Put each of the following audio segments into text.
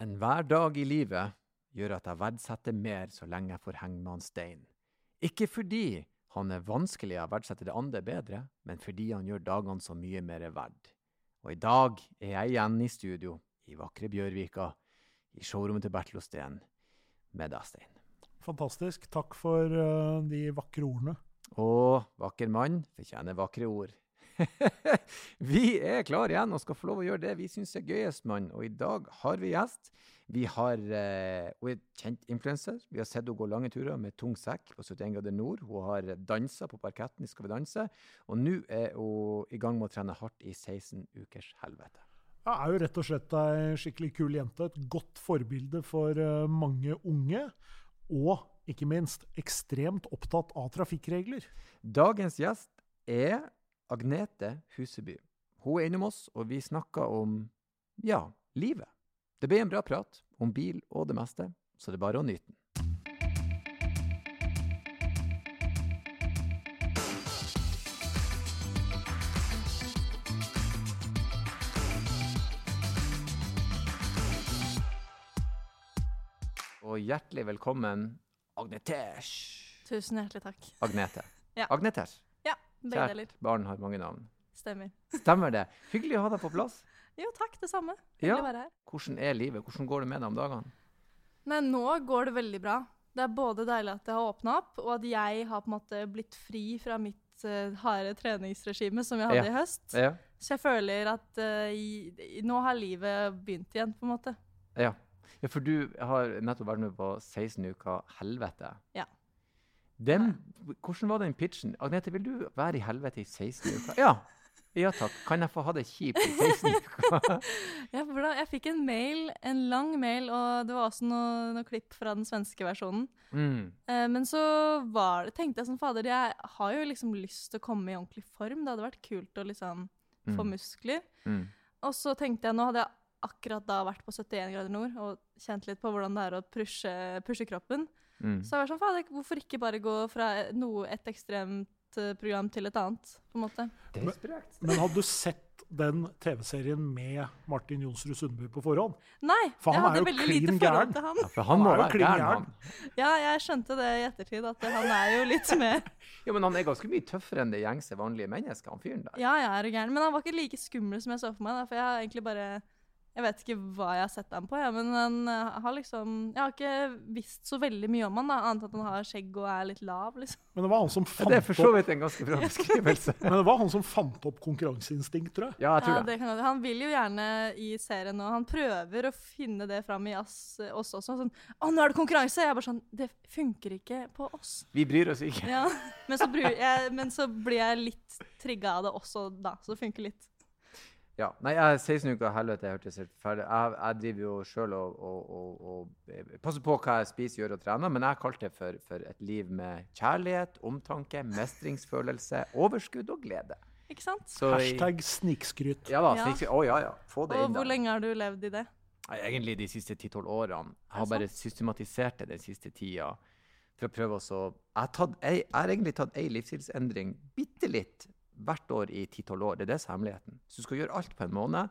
Enhver dag i livet gjør at jeg verdsetter mer så lenge jeg får henge med han Stein. Ikke fordi han er vanskelig å verdsette det andre bedre, men fordi han gjør dagene så mye mer verd. Og i dag er jeg igjen i studio i vakre Bjørvika, i showrommet til Bertil Osten, med deg, Stein. Fantastisk. Takk for uh, de vakre ordene. Å, vakker mann fortjener vakre ord. vi er klar igjen og skal få lov å gjøre det vi syns er gøyest, mann. Og i dag har vi gjest. Vi har eh, Hun er kjent influenser. Vi har sett henne gå lange turer med tung sekk på 71 grader nord. Hun har dansa på parketten i Skal vi danse. Og nå er hun i gang med å trene hardt i 16 ukers helvete. Hun er jo rett og slett ei skikkelig kul jente. Et godt forbilde for uh, mange unge. Og ikke minst ekstremt opptatt av trafikkregler. Dagens gjest er Agnete Huseby. Hun er innom oss, og vi snakker om ja, livet. Det ble en bra prat om bil og det meste, så det er bare å nyte den. Og hjertelig velkommen, Agnetesh. Tusen hjertelig takk. Agnete. Ja. Agnetesh. Kjært deler. barn har mange navn. Stemmer. Stemmer det. Hyggelig å ha deg på plass. Jo, takk, det samme. Ja. Å være her. Hvordan er livet? Hvordan går det med deg om dagene? Nei, nå går det veldig bra. Det er både deilig at det har åpna opp, og at jeg har på en måte blitt fri fra mitt uh, harde treningsregime som jeg hadde Ja. i høst. Ja. Så jeg føler at i, i, nå har livet begynt igjen, på en måte. ja. Ja, for du har nettopp vært med på 16 uker helvete. Ja. Den, hvordan var den pitchen? Agnete, vil du være i helvete i 16 uker? Ja. Ja takk. Kan jeg få ha det kjipt i 16 uker? Ja, for da, jeg fikk en mail, en lang mail, og det var også noe, noe klipp fra den svenske versjonen. Mm. Eh, men så var det, tenkte jeg sånn, fader, jeg har jo liksom lyst til å komme i ordentlig form. Det hadde vært kult å liksom få Mm. muskler. Mm. Og så tenkte jeg, nå hadde jeg akkurat da vært på 71 grader nord og kjent litt på hvordan det er å pushe, pushe kroppen. Mm. Så jeg var sånn, fader, hvorfor ikke bare gå fra noe, et ekstremt eh, program til et annet, på en måte. Det er. Men hadde du sett den TV-serien med Martin Jonsrud Sundby på forhånd? Nei, For han jeg hadde veldig lite forhold til han. Ja, for han Han er jo klin gæren, gæren. Ja, jeg skjønte det i ettertid, at han er jo litt mer Ja, men han er ganske mye tøffere enn det gjengse vanlige mennesker, han fyren der. Ja, jeg er gæren. Men han var ikke like skummel som jeg så for meg. Da, for jeg har egentlig bare Jeg vet ikke hva jeg har sett ham på, ja, men han eh, har liksom Jeg har ikke visst så veldig mye om han, da, annet enn at han har skjegg og er litt lav, liksom. Men det var han som Ja, fant, det er for så vidt en ganske bra beskrivelse. men det var han som fant opp konkurranseinstinkt, tror jeg. Ja, jeg tror Ja, det. det kan, han vil jo gjerne i serien, og han prøver å finne det fram i oss, oss også. Sånn 'Å, nå er det konkurranse!' Jeg er bare sånn Det funker ikke på oss. Vi bryr oss ikke. Ja. Men, så bryr jeg, men så blir jeg litt trigga av det også da, så det funker litt. Ja. Nei, jeg er 16 uker helvete, jeg hørtes helt ferdig. Jeg, jeg driver jo sjøl og, og, og, og eh, passer på hva jeg spiser, gjør og trener, men jeg kalte det for, for et liv med kjærlighet, omtanke, mestringsfølelse, overskudd og glede. Ikke sant? Så Hashtag snikskryt. Ja da. Ja. snik- Å ja, ja. Få det Og inn hvor der. lenge har du levd i det? Egentlig de siste 10-12 årene. Jeg har bare systematisert det den siste tida. For å prøve også Jeg har, tatt, jeg, jeg har egentlig tatt ei livsstilsendring bitte litt hvert år i 10-12 år. Det er det som er hemmeligheten. Så du skal gjøre alt på en måned,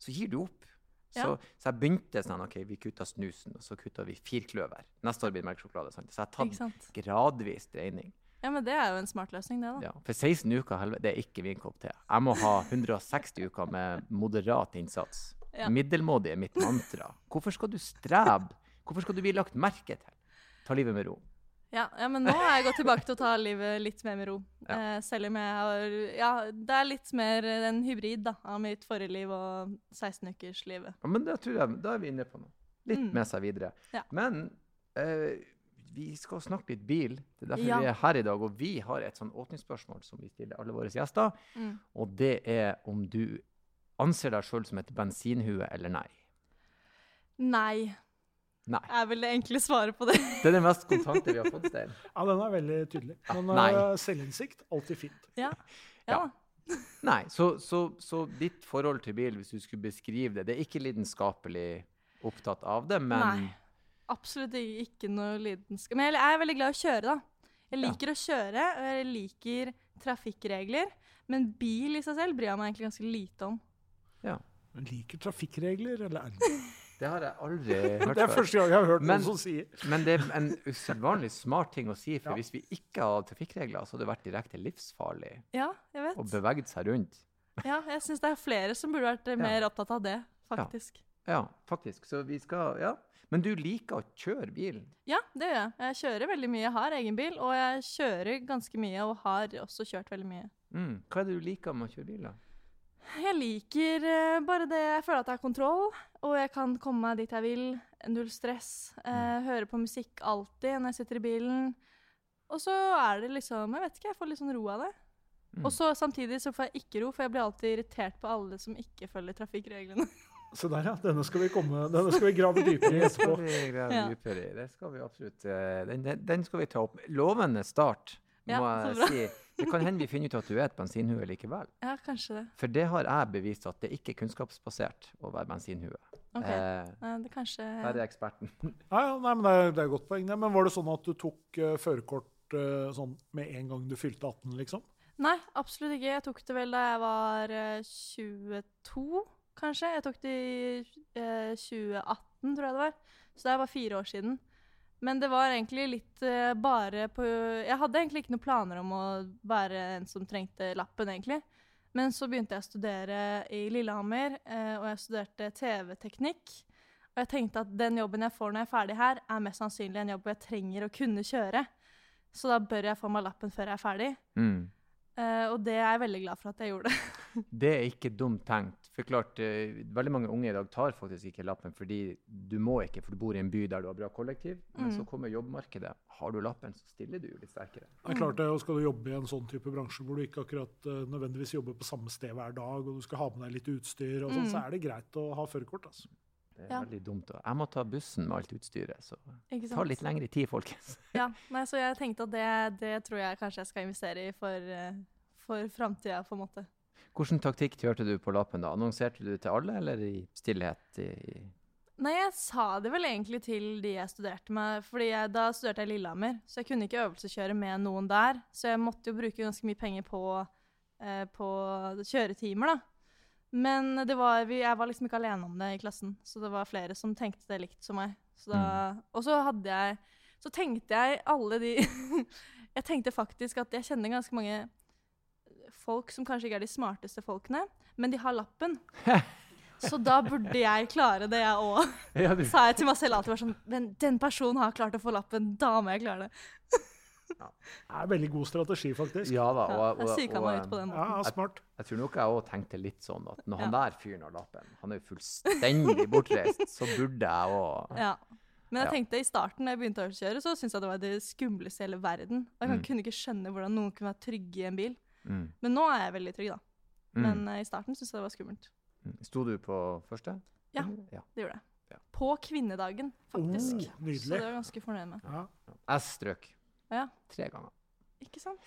så gir du opp. Så, Ja. så jeg begynte sånn OK, vi kutta snusen, og så kutta vi firkløver. Neste år blir det melkesjokolade. Så jeg har tatt gradvis dreining. Ja, men det er jo en smart løsning, det, da. Ja, for 16 uker, helvete, det er ikke min kopp te. Jeg må ha 160 uker med moderat innsats. Ja. Middelmådig er mitt mantra. Hvorfor skal du strebe? Hvorfor skal du bli lagt merke til? Ta livet med ro. Ja, ja, men nå har jeg gått tilbake til å ta livet litt mer med ro. Ja. Eh, selv om jeg har Ja, det er litt mer en hybrid da, av mitt forrige liv og 16-ukerslivet. Ja, men det tror jeg, da er vi inne på noe. Litt Mm. med seg videre. Ja. Men eh, vi skal snakke litt bil. Det er derfor vi er her i dag. Og vi har et sånn åpningsspørsmål som vi stiller alle våre gjester. Mm. Og det er om du anser deg sjøl som et bensinhue eller nei. Nei, Nei. er vel det enkle svaret på det. Det er det mest kontante vi har fått, Stein. Ja, den er veldig tydelig. Men uh, selvinnsikt, alltid fint. Ja. Ja. ja. Nei, så, så, så ditt forhold til bil, hvis du skulle beskrive det Det er ikke lidenskapelig opptatt av det, men Nei. Absolutt ikke noe lidenskap. Men jeg er veldig glad i å kjøre, da. Jeg Ja. liker å kjøre, og jeg liker trafikkregler. Men bil i seg selv bryr jeg meg egentlig ganske lite om. Ja. Men liker trafikkregler, eller er det Det har jeg aldri hørt før. Det er første gang jeg har hørt Men- noen som sier Men det er en usedvanlig smart ting å si, for Ja. hvis vi ikke hadde trafikkregler, så hadde det vært direkte livsfarlig Ja, jeg vet. å bevege seg rundt. Ja, jeg syns det er flere som burde vært eh, mer opptatt av det, faktisk. Ja, faktisk. Så vi skal Ja. Men du liker å kjøre bil? Ja, det gjør jeg. Jeg kjører veldig mye. Jeg har egen bil, og jeg kjører ganske mye, og har også kjørt veldig mye. Mm. Hva er det du liker med å kjøre bil, da? Jeg liker eh, bare det jeg føler at jeg har kontroll, og jeg kan komme meg dit jeg vil. Null stress. Eh, høre på musikk alltid når jeg sitter i bilen. Og så er det liksom Jeg vet ikke, jeg får litt sånn ro av det. Mm. Og så samtidig så får jeg ikke ro, for jeg blir alltid irritert på alle som ikke følger trafikkreglene. Se der, ja. Denne skal vi, komme, denne skal vi grave dypere i Det skal etterpå. vi grave Ja. dypere i. Det skal vi absolutt. eh, Den, den, den skal vi ta opp. Lovende start, må Ja, jeg si. Det kan hende vi finner ut at du er et bensinhue likevel. Ja, kanskje det. For det har jeg bevist at det ikke er kunnskapsbasert å være bensinhue. Ok. Eh, Ja, det kanskje her er eksperten. Ja, ja, nei, men det er, det er et godt poeng. Men var det sånn at du tok uh, førerkort uh, sånn med en gang du fylte 18, liksom? Nei, absolutt ikke. Jeg tok det vel da jeg var uh, 22, kanskje. Jeg tok det i eh, 2018, tror jeg det var. Så det er bare fire år siden. Men det var egentlig litt uh, bare på Jeg hadde egentlig ikke noen planer om å være en som trengte lappen, egentlig. Men så begynte jeg å studere i Lillehammer, uh, og jeg studerte TV-teknikk. Og jeg tenkte at den jobben jeg får når jeg er ferdig her, er mest sannsynlig en jobb hvor jeg trenger å kunne kjøre. Så da bør jeg få meg lappen før jeg er ferdig. Mm. Uh, og det er jeg veldig glad for at jeg gjorde. Det er ikke dumt tenkt. For klart, eh, Veldig mange unge i dag tar faktisk ikke lappen fordi du må ikke, for du bor i en by der du har bra kollektiv. Men Mm. så kommer jobbmarkedet. Har du lappen, så stiller du jo litt sterkere. Det er klart det, og Skal du jobbe i en sånn type bransje hvor du ikke akkurat eh, nødvendigvis jobber på samme sted hver dag, og du skal ha med deg litt utstyr, og sånn, Mm. så er det greit å ha førerkort. altså. Det er Ja. veldig dumt. Jeg må ta bussen med alt utstyret, så det tar litt lengre tid, folkens. Ja, nei, så jeg tenkte at det, det tror jeg kanskje jeg skal investere i for, uh, for framtida, på en måte. Hvilken taktikk kjørte du på lappen da? Annonserte du til alle, eller i stillhet? I... Nei, jeg sa det vel egentlig til de jeg studerte med, fordi jeg, da studerte jeg Lillehammer, så jeg kunne ikke øvelseskjøre med noen der. Så jeg måtte jo bruke ganske mye penger på, eh, på kjøretimer, da. Men det var, jeg var liksom ikke alene om det i klassen, så det var flere som tenkte det likt som meg. Så da, Og så hadde jeg Så tenkte jeg alle de Jeg tenkte faktisk at jeg kjenner ganske mange folk som kanskje ikke er de smarteste folkene, men de har lappen. Så da burde jeg klare det, jeg òg. Ja, du... Sa jeg til meg selv alltid var sånn Men den personen har klart å få lappen, da må jeg klare det. Det er veldig god strategi, faktisk. Ja da. Ja, Og, jeg og, og, på den Ja, ja, smart. jeg tror nok jeg òg tenkte litt sånn at når han Ja. der fyren har lappen, han er jo fullstendig bortreist, så burde jeg òg Ja. Men jeg Ja. tenkte i starten da jeg begynte å kjøre, så syntes jeg det var det skumleste i hele verden. Og jeg Mm. kunne ikke skjønne hvordan noen kunne være trygge i en bil. Mm. Men nå er jeg veldig trygg, da. mm. Men eh, i starten syntes jeg det var skummelt. Mm. Sto du på første? Ja. ja. Det gjorde jeg. Ja. På kvinnedagen, faktisk. Oh, så det var ganske fornøyd med. Ja. Jeg strøk Ja. tre ganger. Ikke sant?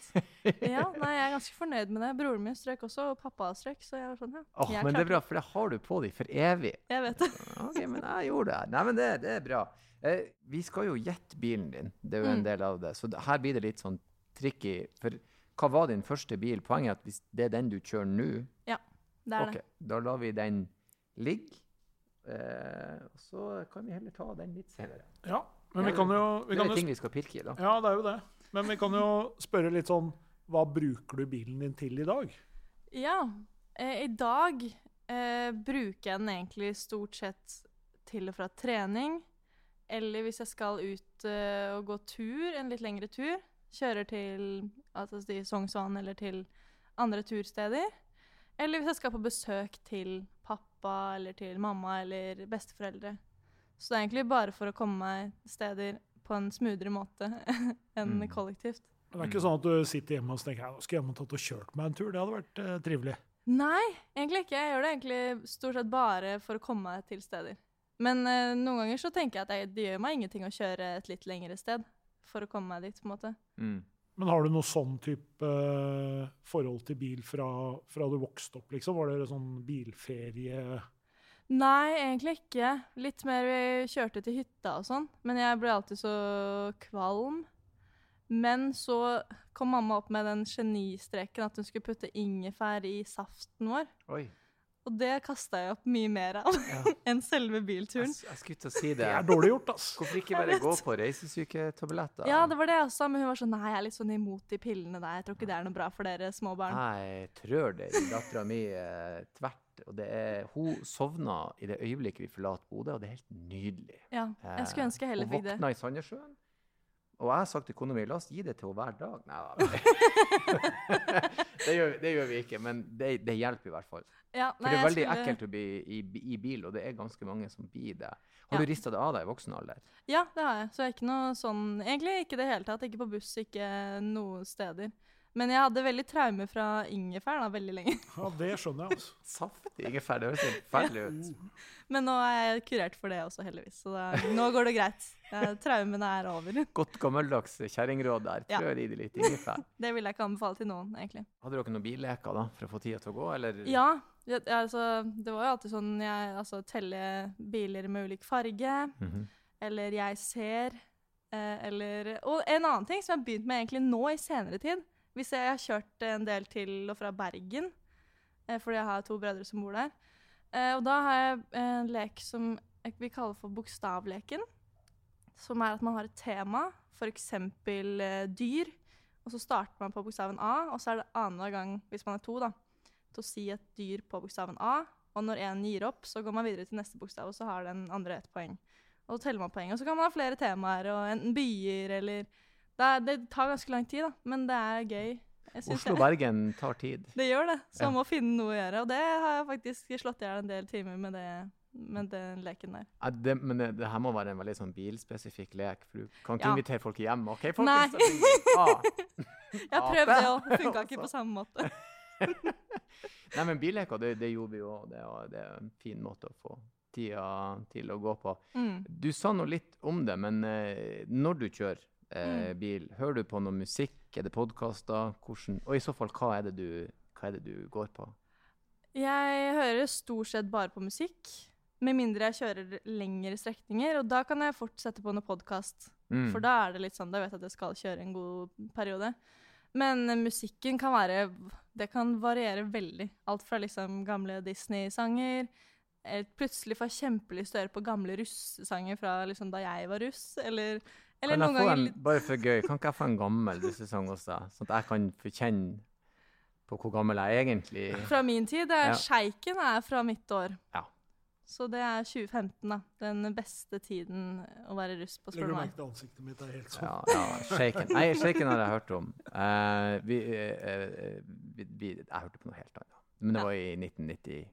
Ja, nei, jeg er ganske fornøyd med det. Broren min strøk også, og pappa strøk, så jeg var sånn, ja. Åh, jeg men det er bra, for det har du på deg for evig. Jeg vet det. OK, men jeg gjorde det. Nei, men det, det er bra. Eh, vi skal jo gjette bilen din. Det er jo en Mm. del av det. Så det, her blir det litt sånn tricky. For hva var din første bil? Poenget er at hvis det er den du kjører nå, Det er okay, det. da lar vi den ligge. Eh, og så kan vi heller ta den litt senere. ja. Men vi kan jo, vi Det er jo ting vi skal pirke i, da. Ja, det er jo det. Men vi kan jo spørre litt sånn Hva bruker du bilen din til i dag? Ja. Eh, I dag eh, bruker jeg den egentlig stort sett til og fra trening. Eller hvis jeg skal ut eh, og gå tur, en litt lengre tur. Kjører til altså Sognsvann eller til andre tursteder. Eller hvis jeg skal på besøk til pappa eller til mamma eller besteforeldre. Så det er egentlig bare for å komme meg steder på en smoothere måte enn Mm. Kollektivt. Det er ikke sånn at du sitter hjemme og tenker at nå skal jeg tatt og kjørt meg en tur. Det hadde vært eh, trivelig. Nei, egentlig ikke. Jeg gjør det egentlig stort sett bare for å komme meg til steder. Men eh, noen ganger så tenker jeg at jeg, det gjør meg ingenting å kjøre et litt lengre sted for å komme meg dit, på en måte. Mm. Men har du noe sånn type eh, forhold til bil fra, fra du vokste opp, liksom? Var det sånn bilferie Nei, egentlig ikke. Litt mer vi kjørte til hytta og sånn. Men jeg ble alltid så kvalm. Men så kom mamma opp med den genistreken at hun skulle putte ingefær i saften vår. Oi. Og det kasta jeg opp mye mer av Ja. enn selve bilturen. Jeg, jeg skulle til å si Det det. er dårlig gjort, ass. Hvorfor ikke bare gå på reisesyketabletter? Ja, det var det jeg også men hun var sånn Nei, jeg er litt sånn imot de pillene der. Jeg tror ikke det er noe bra for dere små barn. Jeg trør det i dattera mi eh, tvert. Og det er, hun sovna i det øyeblikket vi forlater Bodø, og det er helt nydelig. Ja, jeg skulle ønske jeg heller Hun fikk det. våkna i Sandnessjøen. Og jeg har sagt til kona mi la oss gi det til henne hver dag. Nei da. det, gjør, det gjør vi ikke, men det, det hjelper i hvert fall. Ja, For det er veldig skulle- ekkelt å bli i, i bil, og det er ganske mange som blir det. Har Ja. du rista det av deg i voksen alder? Ja, det har jeg. Så jeg er ikke noe sånn Egentlig ikke i det hele tatt. Ikke på buss, ikke noen steder. Men jeg hadde veldig traume fra ingefær da, veldig lenge. Ja, det skjønner jeg, altså. Saftig ingefær, det høres helt forferdelig ut. Men nå er jeg kurert for det også, heldigvis. Så da, nå går det greit. Traumene er over. Godt gammeldags kjerringråd der. Ja. Trør i det litt ingefær. Det vil jeg ikke anbefale til noen, egentlig. Hadde dere noen billeker da, for å få tida til å gå, eller? Ja, ja, altså, det var jo alltid sånn jeg altså, teller biler med ulik farge, Mhm. eller jeg ser, eh, eller Og en annen ting som jeg har begynt med egentlig nå i senere tid. Hvis jeg har kjørt en del til og fra Bergen, eh, fordi jeg har to brødre som bor der. Eh, og da har jeg en lek som vi kaller for bokstavleken. Som er at man har et tema, f.eks. Eh, dyr. Og så starter man på bokstaven A, og så er det annenhver gang, hvis man er to, da, til å si et dyr på bokstaven A. Og når én gir opp, så går man videre til neste bokstav, og så har den andre ett poeng. Og så teller man poeng. Og så kan man ha flere temaer, og enten byer eller det, er, det tar ganske lang tid, da, men det er gøy. Oslo-Bergen tar tid. det gjør det. Så Ja. man må finne noe å gjøre. Og det har jeg faktisk slått i hjel en del timer med, det, med den leken der. Ja, det, men det, det her må være en veldig sånn bilspesifikk lek, for du kan ikke Ja. invitere folk hjem. OK, folkens? Nei. Ah. Jeg prøvde prøvd det òg. Funka ikke på samme måte. Nei, men billeker, det, det gjorde vi jo og Det, det er en fin måte å få tida til å gå på. Mm. Du sa nå litt om det, men eh, når du kjører eh, Mm. bil, hører du på noe musikk? Er det podkaster? Og i så fall, hva er det du, hva er det du går på? Jeg hører stort sett bare på musikk. Med mindre jeg kjører lengre strekninger. Og da kan jeg fort sette på noe podkast. Mm. For da er det litt sånn, da vet jeg at jeg skal kjøre en god periode. Men eh, musikken kan være Det kan variere veldig. Alt fra liksom gamle Disney-sanger Plutselig får jeg kjempelyst til å høre på gamle russesanger fra liksom da jeg var russ. Eller, eller noen ganger litt bare for gøy, kan ikke jeg få en gammel russesang også? Sånn at jeg kan få kjenne på hvor gammel jeg er egentlig Fra min tid. Er Ja. Sjeiken er fra mitt år. Ja. Så det er 2015, da. Den beste tiden å være russ på, spør Legger du meg. merke til ansiktet mitt er helt sånn. Ja, ja shaken. Nei, shaken har jeg hørt om. Uh, vi, eh, eh, vi, vi, jeg hørte på noe helt annet. Men det Ja. var i 1996.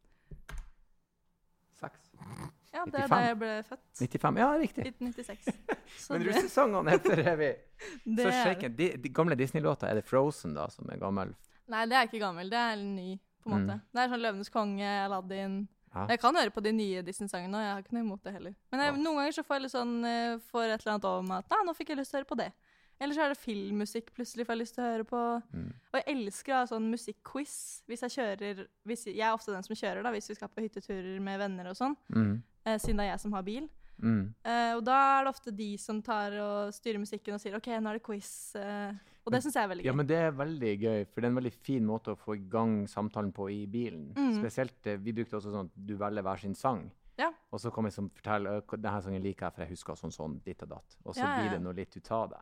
Ja, det er da jeg ble født. 95? Ja, riktig. 1996. Så Men russesangene er vi. det Så shaken, de, de gamle Disney-låter, er det Frozen da, som er gammel? Nei, det er ikke gammel. Det er ny, på en måte. Mm. Det er sånn Løvenes konge, Aladdin Ja. Jeg kan høre på de nye Disney-sangene, og jeg har ikke noe imot det heller. Men jeg, Ja. noen ganger så får jeg litt sånn eh, får et eller annet over meg at «Nei, nå fikk jeg lyst til å høre på det. Eller så er det filmmusikk plutselig får jeg lyst til å høre på. Mm. Og jeg elsker å ha sånn musikk-quiz hvis jeg kjører hvis, Jeg er ofte den som kjører, da, hvis vi skal på hytteturer med venner og sånn. Mm. Eh, siden det er jeg som har bil. Mm. Eh, og da er det ofte de som tar og styrer musikken og sier OK, nå er det quiz. Eh, og det syns jeg er veldig gøy. Ja, men det er veldig gøy, for det er en veldig fin måte å få i gang samtalen på i bilen. Mm. Spesielt, eh, vi brukte også sånn at du velger hver sin sang. Ja. Og så kan vi fortelle denne sangen liker jeg, for jeg husker sånn sånn, ditt og datt. Og så Ja, ja, blir det noe litt ut av det.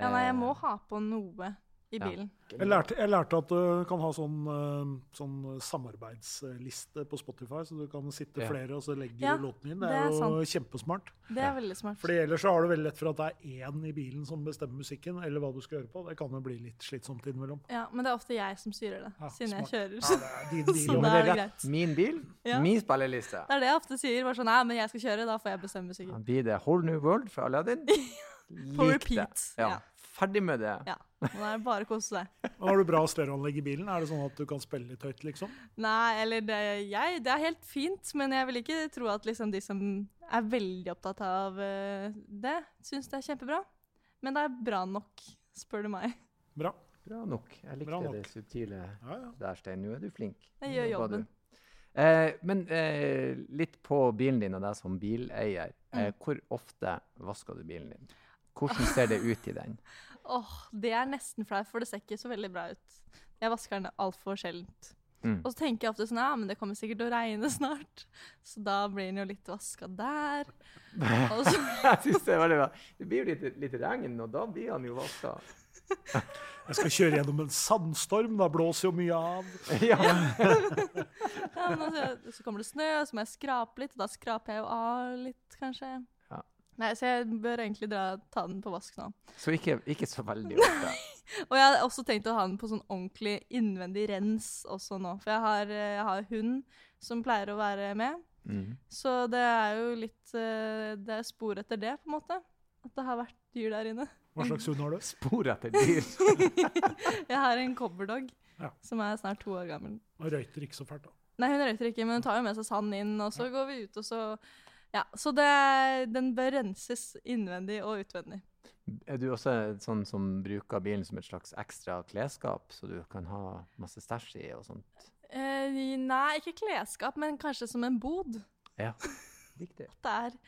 Ja, nei, jeg Eh, må ha på noe i Ja. Jeg lærte, jeg lærte at du kan ha sånn, eh, sånn samarbeidsliste på Spotify, så du kan sitte Ja. flere og så legger Ja, låten inn. Det det er, jo jo kjempesmart. Det er veldig smart. Fordi ellers så har du veldig lett for at det er én i bilen som bestemmer musikken, eller hva du skal høre på. Det kan jo bli litt slitsomt innimellom. Ja, Men det er ofte jeg som styrer det, Ja, siden smart. jeg kjører. Ja, det er din bil. Så det er er det greit. Min bil, Ja. min spilleliste. Det er det jeg ofte sier. bare sånn, Nei, men jeg skal kjøre, da får jeg bestemme musikken blir det Whole New World fra Aladdin. På Lik repeat. Ja. Ferdig med det. Ja. Nå er det bare å kose seg. Har du bra stereoanlegg i bilen? Er det sånn at du kan spille litt høyt, liksom? Nei, eller det, jeg, det er helt fint, men jeg vil ikke tro at liksom de som er veldig opptatt av eh, det, syns det er kjempebra. Men det er bra nok, spør du meg. Bra. Bra nok. Jeg likte nok. det subtile Ja, ja. der, Stein. Nå er du flink. Jeg gjør jobben. Eh, men eh, litt på bilen din og deg som bileier. Eh, Mm. hvor ofte vasker du bilen din? Hvordan ser det ut i den? Åh, det er nesten flaut, for det ser ikke så veldig bra ut. Jeg vasker den altfor sjeldent. Mm. Og så tenker jeg ofte sånn Ja, men det kommer sikkert til å regne snart. Så da blir den jo litt vaska der. Og så Jeg synes det er veldig bra. Det blir jo litt, litt regn, og da blir han jo vaska. Jeg skal kjøre gjennom en sandstorm, da blåser jo mye av. Ja. Ja, men altså, så kommer det snø, så må jeg skrape litt, og da skraper jeg jo av litt, kanskje. Ja. Nei, Så jeg bør egentlig dra, ta den på vask nå. Så ikke, ikke så veldig ofte. Og jeg har også tenkt å ha den på sånn ordentlig innvendig rens også nå. For jeg har, jeg har hund som pleier å være med. Mm. Så det er jo litt eh, Det er spor etter det, på en måte. At det har vært dyr der inne. Hva slags hund har du? Spor etter dyr. Jeg har en cobberdog Ja. som er snart to år gammel. Og røyter ikke så fælt, da. Nei, hun røyter ikke, men hun tar jo med seg sand inn, og så går vi ut, og så Ja. Så det, den bør renses innvendig og utvendig. Er du også sånn som bruker bilen som et slags ekstra klesskap, så du kan ha masse stæsj i og sånt? Eh, nei, ikke klesskap, men kanskje som en bod. Ja. Riktig. At Det er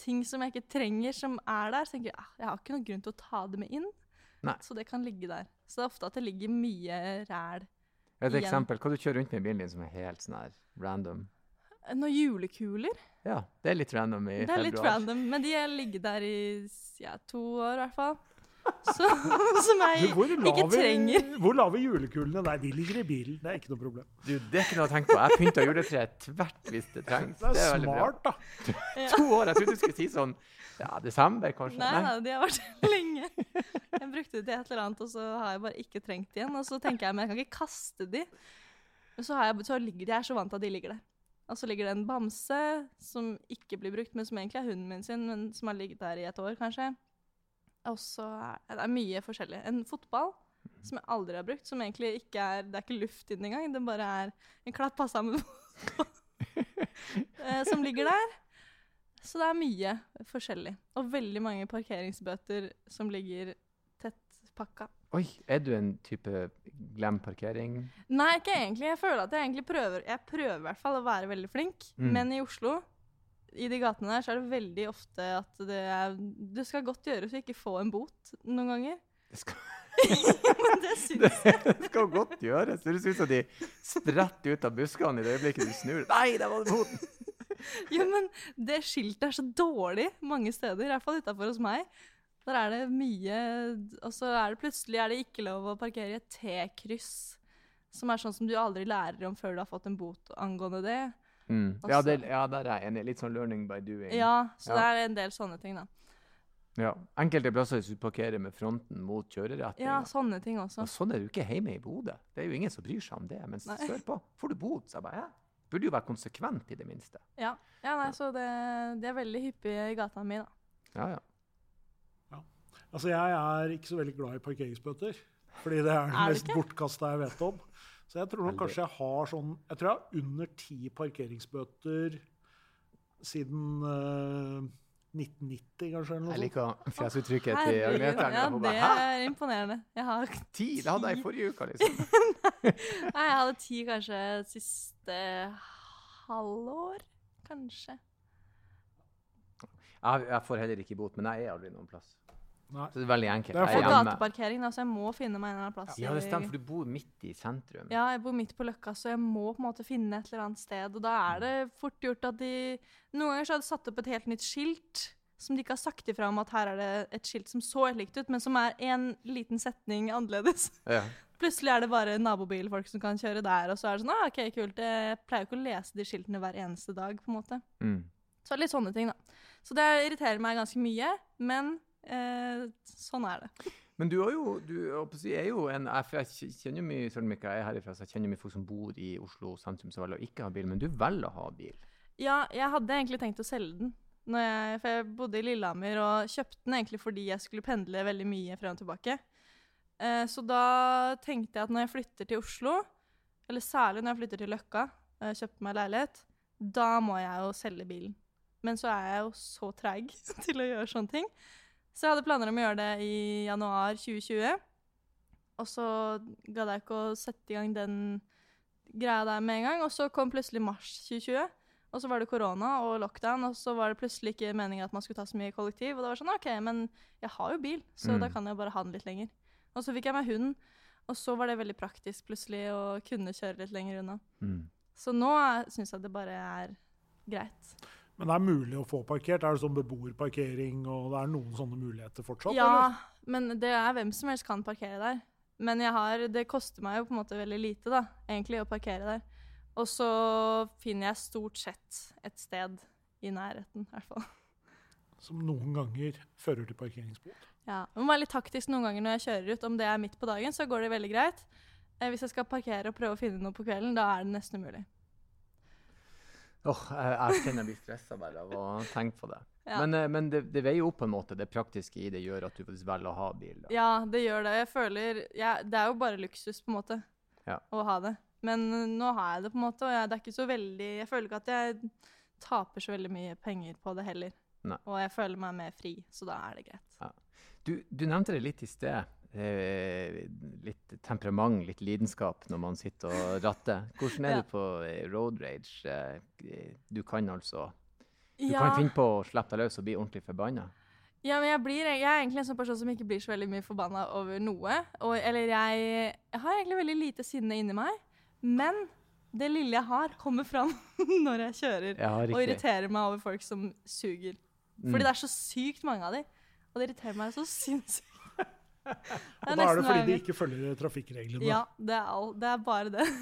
ting som jeg ikke trenger, som er der. Så tenker jeg ah, jeg har ikke noen grunn til å ta det med inn. Nei. Så det kan ligge der. Så det er ofte at det ligger mye ræl. Et eksempel. Hva du kjører rundt med i bilen din som er helt sånn her random? Noen julekuler. Ja, det er litt random i Det er litt random, men de har ligget der i ja, to år i hvert fall. Så, som jeg ikke trenger. hvor lave julekulene? Nei, de ligger i bilen. Det er ikke noe problem. Du, det er ikke noe å tenke på. Jeg pynta juletreet tvert hvis det trengs. Det er, smart, da. To år. Jeg trodde du skulle si sånn ja, desember, kanskje. Nei, nei, de har vært lenge. Jeg brukte det til et eller annet, og så har jeg bare ikke trengt det igjen. Og så tenker jeg, men jeg kan ikke kaste de. Så, har jeg, så ligger de, jeg er så vant til at de ligger der. Og så ligger det en bamse som ikke blir brukt, men som egentlig er hunden min sin, men som har ligget der i et år, kanskje. Og så er det mye forskjellig. En fotball som jeg aldri har brukt, som egentlig ikke er Det er ikke luft inni engang, det bare er en klapp av sammen eh, som ligger der. Så det er mye forskjellig. Og veldig mange parkeringsbøter som ligger tett pakka. Oi, er du en type glem parkering? Nei, ikke egentlig. Jeg føler at jeg egentlig prøver Jeg prøver i hvert fall å være veldig flink. Mm. Men i Oslo, i de gatene der, så er det veldig ofte at det er Det skal godt gjøres å ikke få en bot noen ganger. Det skal, Men det syns det skal godt gjøres. Det høres ut som de spretter ut av buskene i det øyeblikket du snur. Nei, der var det boten! Jo, men det skiltet er så dårlig mange steder, i hvert fall utafor hos meg. Der er det mye Og så er det plutselig er det ikke lov å parkere i et T-kryss. Som er sånn som du aldri lærer om før du har fått en bot angående det. Mm. Ja, det, ja, der er jeg enig. Litt sånn learning by doing. Ja, så Ja. det er en del sånne ting, da. Ja. Enkelte plasser hvis du parkerer med fronten mot kjøreretning. Ja, sånne ting også. Og sånn er du ikke hjemme i Bodø. Det er jo ingen som bryr seg om det. Men Nei. sørpå får du bot. Så jeg bare, hæ? Burde jo være konsekvent i det minste. Ja, ja nei, så det, det er veldig hyppig i gata mi, da. Ja, ja. Altså, jeg er ikke så veldig glad i parkeringsbøter. Fordi det er det Er mest bortkasta jeg vet om. Så jeg tror nok kanskje jeg har sånn Jeg tror jeg har under ti parkeringsbøter siden uh, 1990, kanskje. eller noe Jeg liker fjesuttrykket til. Agnete. Ja, det er imponerende. Jeg har Ti? Det hadde jeg i forrige uke, liksom. Nei, jeg hadde ti kanskje siste halvår, kanskje. Jeg, jeg får heller ikke bot, men jeg er aldri noen plass. Nei. Så det er veldig enkelt. Det er for er gateparkering, da, så jeg må finne meg en eller annen plass. Ja, det stemmer, for du bor midt i sentrum. Ja, jeg bor midt på Løkka, så jeg må på en måte finne et eller annet sted. Og da er det fort gjort at de Noen ganger så har de satt opp et helt nytt skilt som de ikke har sagt ifra om at her er det et skilt som så helt likt ut, men som er en liten setning annerledes. Ja. Plutselig er det bare nabobilfolk som kan kjøre der, og så er det sånn ah, OK, kult. Jeg pleier jo ikke å lese de skiltene hver eneste dag, på en måte. Mm. Så litt sånne ting, da. Så det irriterer meg ganske mye, men eh, sånn er det. Men du, har jo, du er jo en jeg, kjenner mye, selv om ikke jeg er herifra, så jeg kjenner mye folk som bor i Oslo sentrum som velger å ikke ha bil, men du velger å ha bil. Ja, jeg hadde egentlig tenkt å selge den. Jeg, for jeg bodde i Lillehammer og kjøpte den egentlig fordi jeg skulle pendle veldig mye frem og tilbake. Eh, så da tenkte jeg at når jeg flytter til Oslo, eller særlig når jeg flytter til Løkka, og kjøpte meg leilighet, da må jeg jo selge bilen. Men så er jeg jo så treig til å gjøre sånne ting. Så jeg hadde planer om å gjøre det i januar 2020. Og så gadd jeg ikke å sette i gang den greia der med en gang. Og så kom plutselig mars 2020. Og så var det korona og lockdown, og så var det plutselig ikke meningen at man skulle ta så mye kollektiv. Og det var sånn, OK, men jeg har jo bil, så Mm. da kan jeg bare ha den litt lenger. Og så fikk jeg meg hund, Og så var det veldig praktisk plutselig å kunne kjøre litt lenger unna. Mm. Så nå syns jeg det bare er greit. Men det er mulig å få parkert? Er det sånn beboerparkering, og det er noen sånne muligheter fortsatt? Ja, men det er hvem som helst kan parkere der. Men jeg har, det koster meg jo på en måte veldig lite, da, egentlig, å parkere der. Og så finner jeg stort sett et sted i nærheten, i hvert fall. Som noen ganger fører til parkeringsbot? Ja, Det må være litt taktisk noen ganger når jeg kjører ut. Om det er midt på dagen, så går det veldig greit. Eh, hvis jeg skal parkere og prøve å finne noe på kvelden, da er det nesten umulig. Åh, jeg, jeg kjenner jeg blir stressa bare av å tenke på det. Ja. Men, eh, men det, det veier opp på en måte. Det praktiske i det gjør at du faktisk velger å ha bil. Da. Ja, det gjør det. Jeg føler ja, Det er jo bare luksus, på en måte, Ja. å ha det. Men uh, nå har jeg det, på en måte, og jeg, det er ikke så veldig Jeg føler ikke at jeg taper så veldig mye penger på det heller. Nei. Og jeg føler meg mer fri, så da er det greit. Du, du nevnte det litt i sted. Eh, litt temperament, litt lidenskap når man sitter og ratter. Hvordan er Ja. du på eh, road rage? Eh, du kan altså Du Ja. kan finne på å slippe deg løs og bli ordentlig forbanna? Ja, men jeg, blir, jeg er egentlig en sånn person som ikke blir så veldig mye forbanna over noe. Og, eller jeg, jeg har egentlig veldig lite sinne inni meg. Men det lille jeg har, kommer fram når jeg kjører. Ja, Og irriterer meg over folk som suger. Mm. Fordi det er så sykt mange av dem. Og det irriterer meg så sinnssykt. Og da er det fordi de ikke følger trafikkreglene. Ja, det er, all, det er bare det.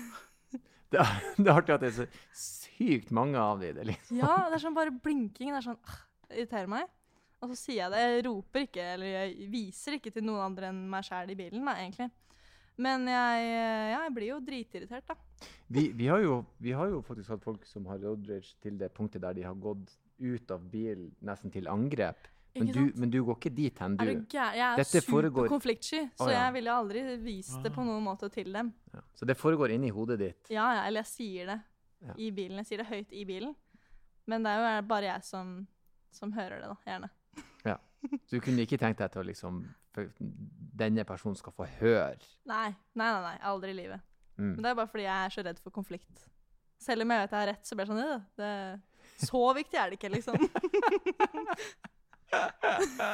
Det, er, det er artig at det er så sykt mange av de. Det, liksom. Ja, det er sånn bare blinking. Det er sånn, ah, irriterer meg. Og så sier jeg det. Jeg roper ikke, eller jeg viser ikke til noen andre enn meg sjæl i bilen, da, egentlig. Men jeg, ja, jeg blir jo dritirritert, da. Vi, vi, har jo, vi har jo faktisk hatt folk som har road rage til det punktet der de har gått ut av bilen nesten til angrep. Men du, men du går ikke dit hen, du. Er du? Jeg er Dette foregår- superkonfliktsky, så oh, ja. jeg ville aldri vist det på noen måte til dem. Ja. Så det foregår inni hodet ditt. Ja, ja, eller jeg sier det Ja. i bilen. Jeg sier det høyt i bilen. Men det er jo bare jeg som, som hører det, da. Gjerne. Så du kunne ikke tenkt deg til å liksom Denne personen skal få høre. Nei, nei, nei, nei, aldri i livet. Mm. Men det er bare fordi jeg er så redd for konflikt. Selv om jeg vet jeg har rett, så blir det sånn «Øh, det, Så viktig er det ikke, liksom.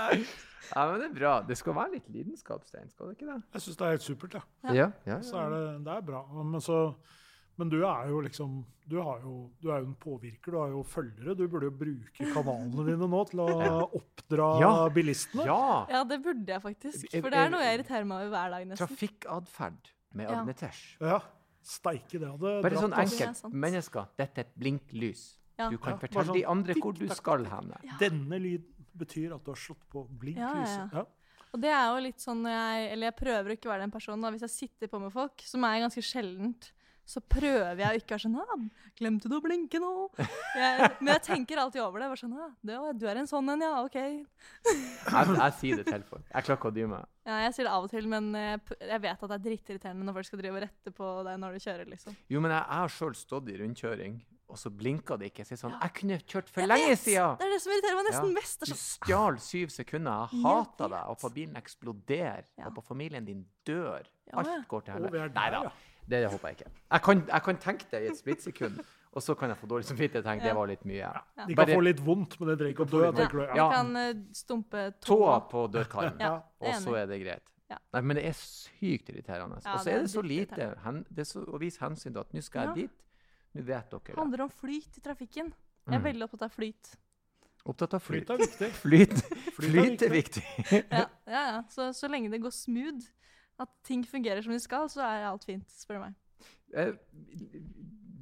Ja, men det er bra. Det skal være litt lidenskap, Stein. Skal det ikke det? Jeg syns det er helt supert. Ja. Ja. Ja. ja, Så er det, det er bra. Men, så, men du er jo liksom du, har jo, du er jo en påvirker, du har jo følgere. Du burde jo bruke kanalene dine nå til å oppdra Ja. bilistene. ja. Ja, det burde jeg faktisk. Er- For det er- er noe jeg irriterer meg over hver dag, nesten. Trafikkatferd med Ja. Agnetesh. Ja, Steike, det hadde Bare dratt, sånn. Det enkelt. sant. Mennesker, dette er et blinklys. Ja. Du kan Ja, fortelle sånn de andre hvor du skal hen. Denne lyden betyr at du har slått på blinklyset. Ja, Ja, Og det er jo litt sånn når jeg Eller jeg prøver å ikke være den personen. da, Hvis jeg sitter på med folk, som er ganske sjeldent, så prøver jeg å ikke være sånn ah, 'Glemte du å blinke nå?' Jeg, men jeg tenker alltid over det. Bare sånn, ah, det, 'Du er en sånn en, ja. OK.' Jeg, jeg sier det til folk. Jeg klarer ikke å dy meg. Ja, jeg sier det av og til, men jeg, jeg vet at det er drittirriterende når folk skal drive og rette på deg når du kjører, liksom. Jo, men jeg, jeg har sjøl stått i rundkjøring, og så blinka det ikke. Så jeg sånn Ja. Jeg kunne kjørt for Jeg lenge vet! siden! Det er det som irriterer meg nesten Ja. mest. Du stjal syv sekunder. Jeg hater deg. Og på bilen eksploderer. Ja. Og på familien din dør. Ja, Alt går til helvete. Nei da, det håper jeg ikke. Jeg kan, jeg kan tenke det i et splittsekund, og så kan jeg få dårlig samvittighet og tenke Ja. det var litt mye. De kan Bare- få litt vondt, men det trenger ikke å dø. Ja. du. ja, Ja. Kan eh, stumpe Tåa tåa. på dørkarmen, Ja, og så er det greit. Ja. Nei, men det er sykt irriterende. Ja, og så er er det så lite hen, det er så, å vise hensyn til at nå skal jeg Ja. dit. Nå vet dere Det det. handler om flyt i trafikken. Jeg er Mm. veldig opptatt av flyt. Opptatt av flyt. Flyt er viktig. Flyt, Flyt er flyt er viktig. Ja, ja, ja. Så, så lenge det går smooth, at ting fungerer som de skal, så er alt fint, spør du meg. Eh,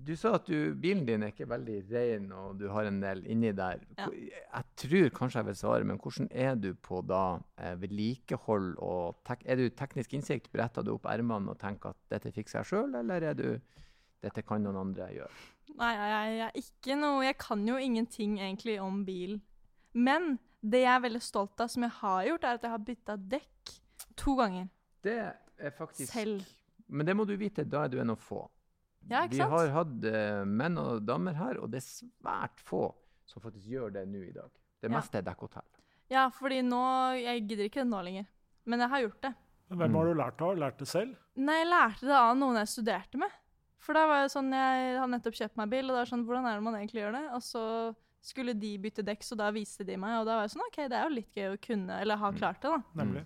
Du sa at du, bilen din er ikke veldig ren, og du har en del inni der. Ja. Hvor- Jeg tror kanskje jeg vil svare, men hvordan er du på da eh, vedlikehold og tek Er du teknisk innsikt? Bretter du opp ermene og tenker at dette fikser jeg sjøl, eller er du dette kan noen andre gjøre? Nei, jeg, jeg ikke noe Jeg kan jo ingenting egentlig om bil. Men det jeg er veldig stolt av, som jeg har gjort, er at jeg har bytta dekk to ganger. Det er faktisk Selv. Men det må du vite, da er du en av få. Ja, ikke Vi har hatt uh, menn og damer her, og det er svært få som faktisk gjør det nå i dag. Det Ja. meste er dekkhotell. Ja, fordi nå Jeg gidder ikke det nå lenger. Men jeg har gjort det. Hvem har du lært av? Lært det selv? Nei, jeg lærte det av noen jeg studerte med. For da var jeg sånn, Jeg har nettopp kjøpt meg bil, og da var sånn, hvordan er det man egentlig gjør det? Og så skulle de bytte dekk, så da viste de meg, og da var jeg sånn OK, det er jo litt gøy å kunne, eller ha Mm. klart det, da. Nemlig.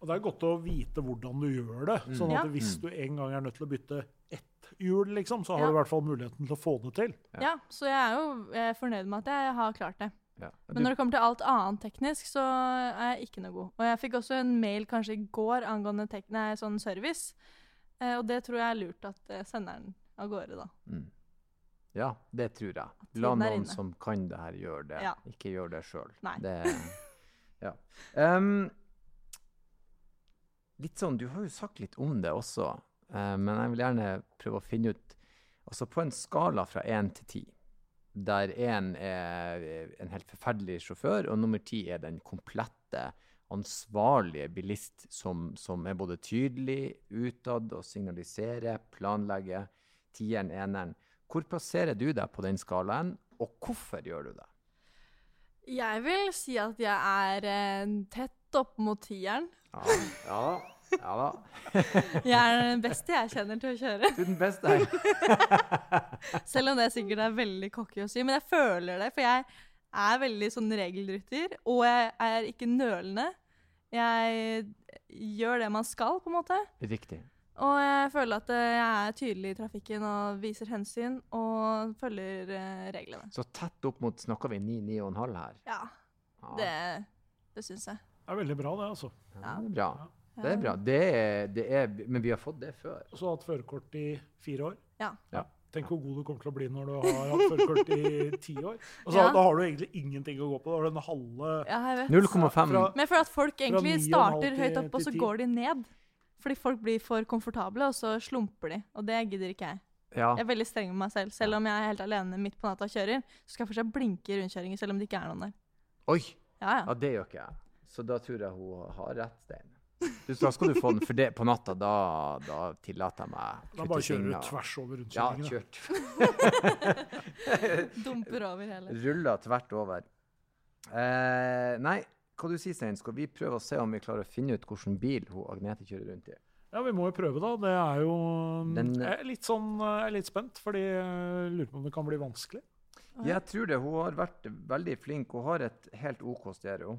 Og det er godt å vite hvordan du gjør det. Sånn Ja. at hvis Mm. du en gang er nødt til å bytte ett hjul, liksom, så har Ja. du i hvert fall muligheten til å få det til. Ja. Ja, så jeg er jo jeg er fornøyd med at jeg har klart det. Ja. Men når det kommer til alt annet teknisk, så er jeg ikke noe god. Og jeg fikk også en mail kanskje i går angående nei, sånn service. Eh, og det tror jeg er lurt at eh, sender den av gårde, da. Mm. Ja, det tror jeg. La noen som kan det her, gjøre det. Ja. Ikke gjør det sjøl. Ja. Um, litt sånn, Du har jo sagt litt om det også, uh, men jeg vil gjerne prøve å finne ut Altså på en skala fra én til ti, der én er en helt forferdelig sjåfør, og nummer ti er den komplette, ansvarlige bilist som, som er både tydelig utad og signaliserer, planlegger. Tieren, eneren. Hvor plasserer du deg på den skalaen, og hvorfor gjør du det? Jeg vil si at jeg er eh, tett opp mot tieren. Ja, ja, ja da. Jeg er den beste jeg kjenner til å kjøre. Du er den beste her. Selv om det sikkert er veldig cocky å si. Men jeg føler det, for jeg er veldig sånn regelrytter. Og jeg er ikke nølende. Jeg gjør det man skal, på en måte. Riktig. Og jeg føler at jeg er tydelig i trafikken og viser hensyn og følger eh, reglene. Så tett opp mot Snakker vi 9-9,5 her? Ja, Ja, det, det syns jeg. Det er veldig bra, det, altså. ja, det er bra. Det er bra. Det er, det er, men vi har fått det før. Og så hatt førerkort i fire år. Ja. Ja. Tenk hvor god du kommer til å bli når du har hatt førerkort i ti år. Altså, Ja. Da har du egentlig ingenting å gå på. Da har du den halve Ja, 0,5 Men for at folk egentlig starter høyt opp, og så går de ned. Fordi folk blir for komfortable, og så slumper de. Og det gidder ikke jeg. Ja. Jeg er veldig streng med meg selv. Selv om jeg er helt alene midt på natta og kjører, så skal jeg fortsatt blinke i rundkjøringer selv om det ikke er noen der. Oi! Ja, ja. Ja, det gjør ikke jeg. Så da tror jeg hun har rett, Stein. Du, da skal du få den, for det, på natta da, da tillater jeg meg Da bare kjører du tvers over Ja, rundkjøringen. Ja, kjørt. Dumper over hele. Ruller tvert over. Eh, nei, hva du sier Stein? Skal vi prøve å se om vi klarer å finne ut hvilken bil hun Agnete kjører rundt i? Ja, vi må jo prøve, da. Det er jo Den- Jeg er litt sånn Jeg er litt spent, fordi jeg lurer på om det kan bli vanskelig. Jeg tror det. Hun har vært veldig flink. Hun har et helt OK stereo.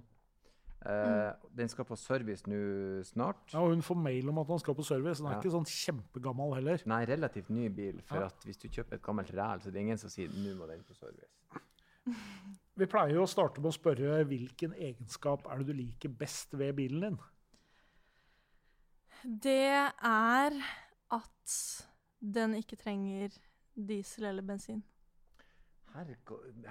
Eh, Den skal på service nå snart. Ja, og Hun får mail om at han skal på service. Den er Ja. ikke sånn kjempegammel heller. Nei, relativt ny bil. For Ja. at hvis du kjøper et gammelt ræl, så er det ingen som sier nå må den på service. Vi pleier jo å starte med å spørre hvilken egenskap er det du liker best ved bilen din? Det er at den ikke trenger diesel eller bensin. Her,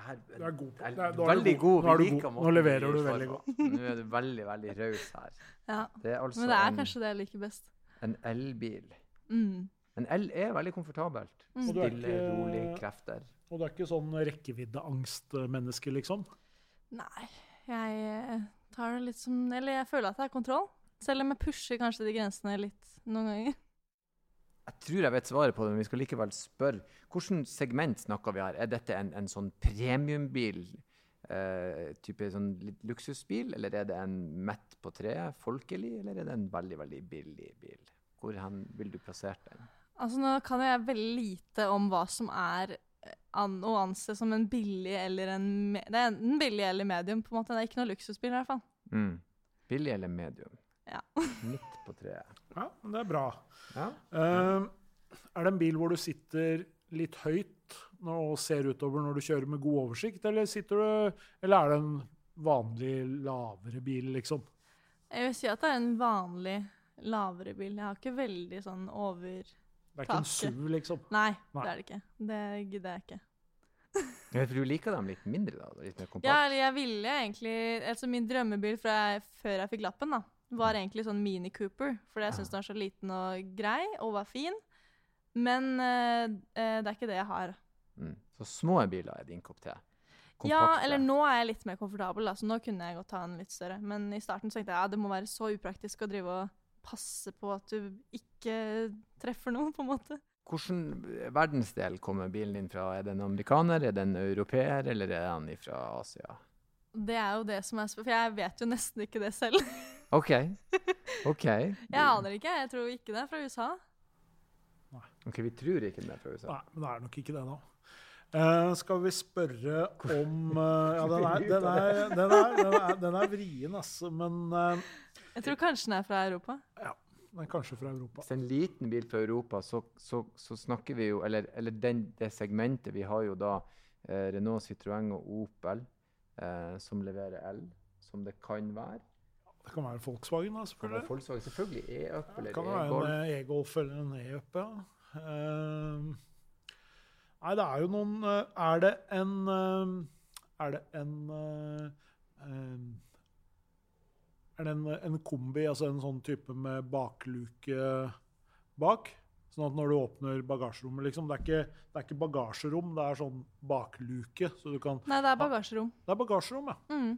her, Du er god på- det. Er veldig god. Nå er du god. Nå leverer du veldig godt. Nå er du veldig, veldig raus her. Ja. Det er altså Men det er en, kanskje det jeg liker best. en elbil. Mm. En el er veldig komfortabelt. Mm. Stille, ikke- rolig, krefter. Og du er ikke sånn rekkeviddeangstmenneske, liksom? Nei, jeg eh, tar det litt som Eller jeg føler at jeg har kontroll. Selv om jeg pusher kanskje de grensene litt noen ganger. Jeg tror jeg vet svaret på det, men vi skal likevel spørre. Hvilket segment snakker vi her? Er dette en, en sånn premiumbil? Eh, type sånn litt luksusbil? Eller er det en midt på treet, folkelig? Eller er det en veldig, veldig billig bil? Hvor hen vil du plassert den? Altså Nå kan jeg veldig lite om hva som er eh, an å anse som en billig eller en Det er enten billig eller medium. på en måte. Det er ikke noe luksusbil i hvert fall. Mm. Billig eller medium? Ja. Midt på treet. Ja, men det er bra. Ja. Uh, er det en bil hvor du sitter litt høyt og ser utover når du kjører med god oversikt, eller, du, eller er det en vanlig lavere bil, liksom? Jeg vil si at det er en vanlig lavere bil. Jeg har ikke veldig sånn over Det er ikke en Taket. SUV, liksom? Nei, Nei. det er det ikke. Det gidder jeg ikke. Ja, for du liker dem litt mindre, da? Litt mer kompakt? Ja, jeg ville egentlig Altså min drømmebil fra jeg, før jeg fikk lappen, da, var egentlig sånn Mini Cooper. Fordi jeg syns den var så liten og grei og var fin. Men eh, eh, det er ikke det jeg har. Mm. Så små biler er din kopp te? Ja, eller nå er jeg litt mer komfortabel, da, så nå kunne jeg godt ta en litt større. Men i starten så tenkte jeg ja, det må være så upraktisk å drive og passe på at du ikke treffer noen, på en måte. Hvilken verdensdel kommer bilen din fra? Er den amerikaner, er den europeer, eller er den fra Asia? Det er jo det som er spørsmålet, For jeg vet jo nesten ikke det selv. OK. OK. Jeg aner ikke. Jeg tror ikke det er fra USA. Ok, Vi tror ikke den er fra USA. Nei, men det er nok ikke det, nå. Uh, skal vi spørre om uh, Ja, den er, den er, den er, den er, den er vrien, altså. Men uh, Jeg tror kanskje den er fra Europa. den er kanskje fra Europa. Hvis det er en liten bil fra Europa, så, så, så snakker vi jo Eller, eller den, det segmentet Vi har jo da eh, Renault, Citroën og Opel eh, som leverer el, som det kan være. Det kan være Volkswagen, da, Kan være. Volkswagen, selvfølgelig E-Up Det eller kan være E-Golf. en eh, E-Golf eller en E-Up, ja. Uh, nei, det er jo noen eh, Er det en eh, Er det en eh, eh, Er det en, en kombi, altså en sånn type med bakluke bak? Sånn at når du åpner bagasjerommet, liksom Det er ikke, det er ikke bagasjerom, det er sånn bakluke. Så du kan Nei, det er bagasjerom. Det er bagasjerom, ja. Mm.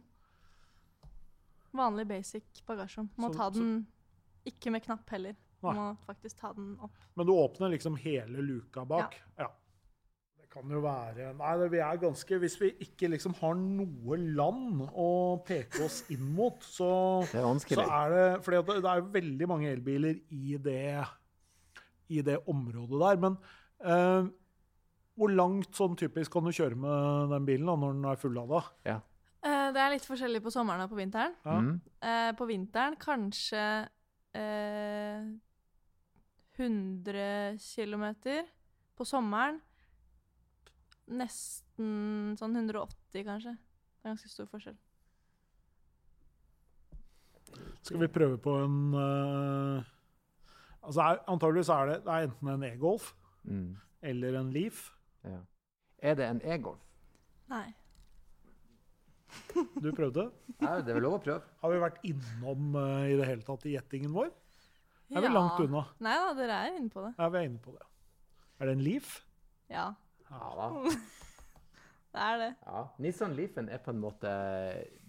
Vanlig basic bagasjerom. Må Så- ta så- den ikke med knapp heller. Nei. Må faktisk ta den opp. Men du åpner liksom hele luka bak? Ja. Det kan jo være Nei, det, vi er ganske Hvis vi ikke liksom har noe land å peke oss inn mot, så, Det er så vanskelig. er det fordi det, det er veldig mange elbiler i det, i det området der. Men uh, hvor langt sånn typisk kan du kjøre med den bilen da, når den er fullada? Eh, det er litt forskjellig på sommeren og på vinteren. Ja. Mm. Eh, på vinteren kanskje eh, 100 km. På sommeren nesten sånn 180, kanskje. Det er ganske stor forskjell. Skal vi prøve på en uh, Altså Antakeligvis er det, det er enten en e-Golf Mm. eller en Leaf. Ja. Er det en E-Golf? Nei. Du prøvde? Ja, det er vel lov å prøve. Har vi vært innom uh, i det hele tatt i gjettingen vår? Er vi langt unna? Nei da, dere er inne på det. Ja, vi er inne på det. Er det en Leaf? Ja, Ja da. Det er det. Ja. Nissan Leafen er på en måte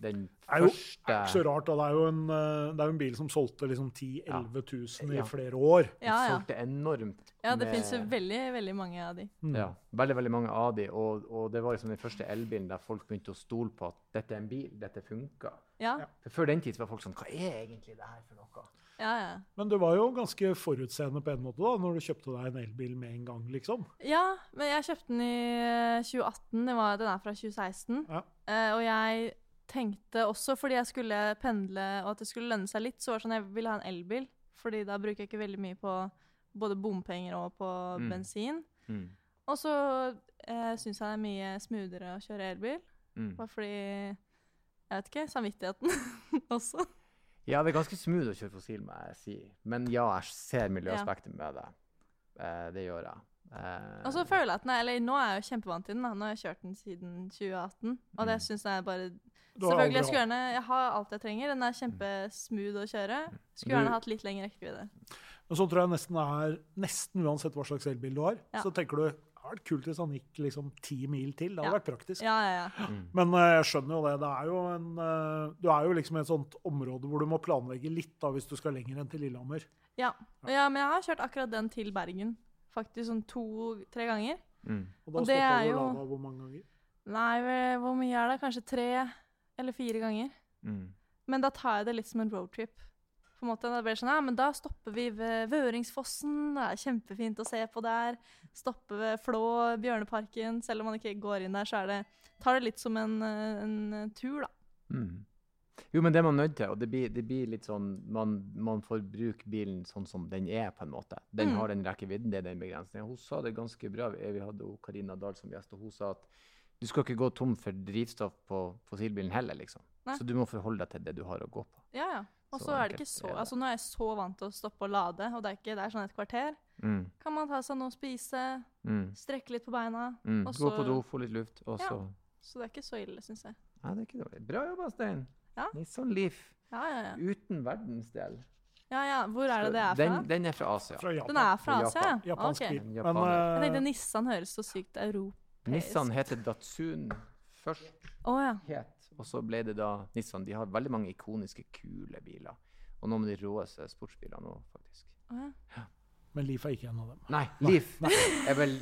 den første Det er ikke så rart, da. Det er jo en, eh, det er jo en bil som solgte liksom 10 000-11 000 Ja. i flere år. Ja, ja. solgte enormt. Ja, det med- fins jo veldig, veldig mange av de. Mm. Ja, veldig veldig mange av de, og, og det var liksom den første elbilen der folk begynte å stole på at dette er en bil, dette funker. Ja, Ja. For Før den tid var folk sånn Hva er egentlig det her for noe? Ja. ja. Men du var jo ganske forutseende på en måte da, når du kjøpte deg en elbil med en gang, liksom. Ja, men jeg kjøpte den i 2018. Den, var, den er fra 2016. Ja. Eh, og jeg tenkte også, fordi jeg skulle pendle og at det skulle lønne seg litt, så var det sånn jeg ville ha en elbil. Fordi da bruker jeg ikke veldig mye på både bompenger og på Mm. bensin. Mm. Og så eh, syns jeg det er mye smoothere å kjøre elbil. Mm. Bare fordi Jeg vet ikke. Samvittigheten også. Ja, det er ganske smooth å kjøre fossil, må jeg si. Men ja, jeg ser miljøaspektet med det. Eh, det gjør jeg. Eh, Og så føler jeg at er, eller Nå er jeg jo kjempevant til den. da. Nå har jeg kjørt den siden 2018. Og det Mm. syns jeg bare Selvfølgelig, jeg skulle gjerne Jeg har alt jeg trenger. Den er kjempesmooth å kjøre. Skulle gjerne hatt litt lengre rekkevidde. Men så tror jeg nesten er Nesten uansett hva slags elbil du har, Ja. så tenker du det hadde vært kult hvis han gikk liksom ti mil til. Det hadde Ja. vært praktisk. Ja, ja, ja. mm. Men uh, jeg skjønner jo det. det er jo en, uh, du er jo liksom i et sånt område hvor du må planlegge litt da, hvis du skal lenger enn til Lillehammer. Ja. ja, men jeg har kjørt akkurat den til Bergen. Faktisk sånn to-tre ganger. Mm. Og da stoppa er du jo- lava hvor mange ganger? Nei, hvor mye er det? Kanskje tre eller fire ganger. Mm. Men da tar jeg det litt som en roadtrip. På en måte, da blir det sånn, ja, men da stopper vi ved Vøringsfossen. Det er kjempefint å se på der. Stopper ved Flå, Bjørneparken. Selv om man ikke går inn der, så det, tar det litt som en, en tur, da. Mm. Jo, men det er man nødt til, og det blir, det blir litt sånn man, man får bruke bilen sånn som den er, på en måte. Den Mm. har den rekkevidden, det er den begrensningen. Hun sa det ganske bra. Vi hadde Karina Dahl som gjest, og hun sa at du skal ikke gå tom for drivstoff på fossilbilen heller, liksom. Nei. Så du må forholde deg til det du har å gå på. Ja, ja. Og Så så er det ikke så. Altså, nå er jeg så vant til å stoppe og lade, og det er, ikke, det er sånn et kvarter. Mm. Kan man ta seg noe å spise, Mm. strekke litt på beina. Mm. Og Gå på do, få litt luft, og så Ja. så Så det er ikke så ille, syns jeg. Nei, det er ikke dårlig. Bra jobba, Stein. Ja. Litt sånn liv. Ja, ja, ja. Uten verdensdel. ja, ja. Hvor er det det er fra? Den, den er fra Asia. Fra Japan. Den er fra Asia? Japan. Japansk bil. Okay. Men uh... Jeg tenkte Nissan høres så sykt europeisk Nissan heter Datsun først. Oh, ja. het. Og så ble det da Nissan. De har veldig mange ikoniske, kule biler. Og noen av de råeste sportsbilene òg, faktisk. Ja. men Leaf er ikke en av dem. Nei, Leaf er vel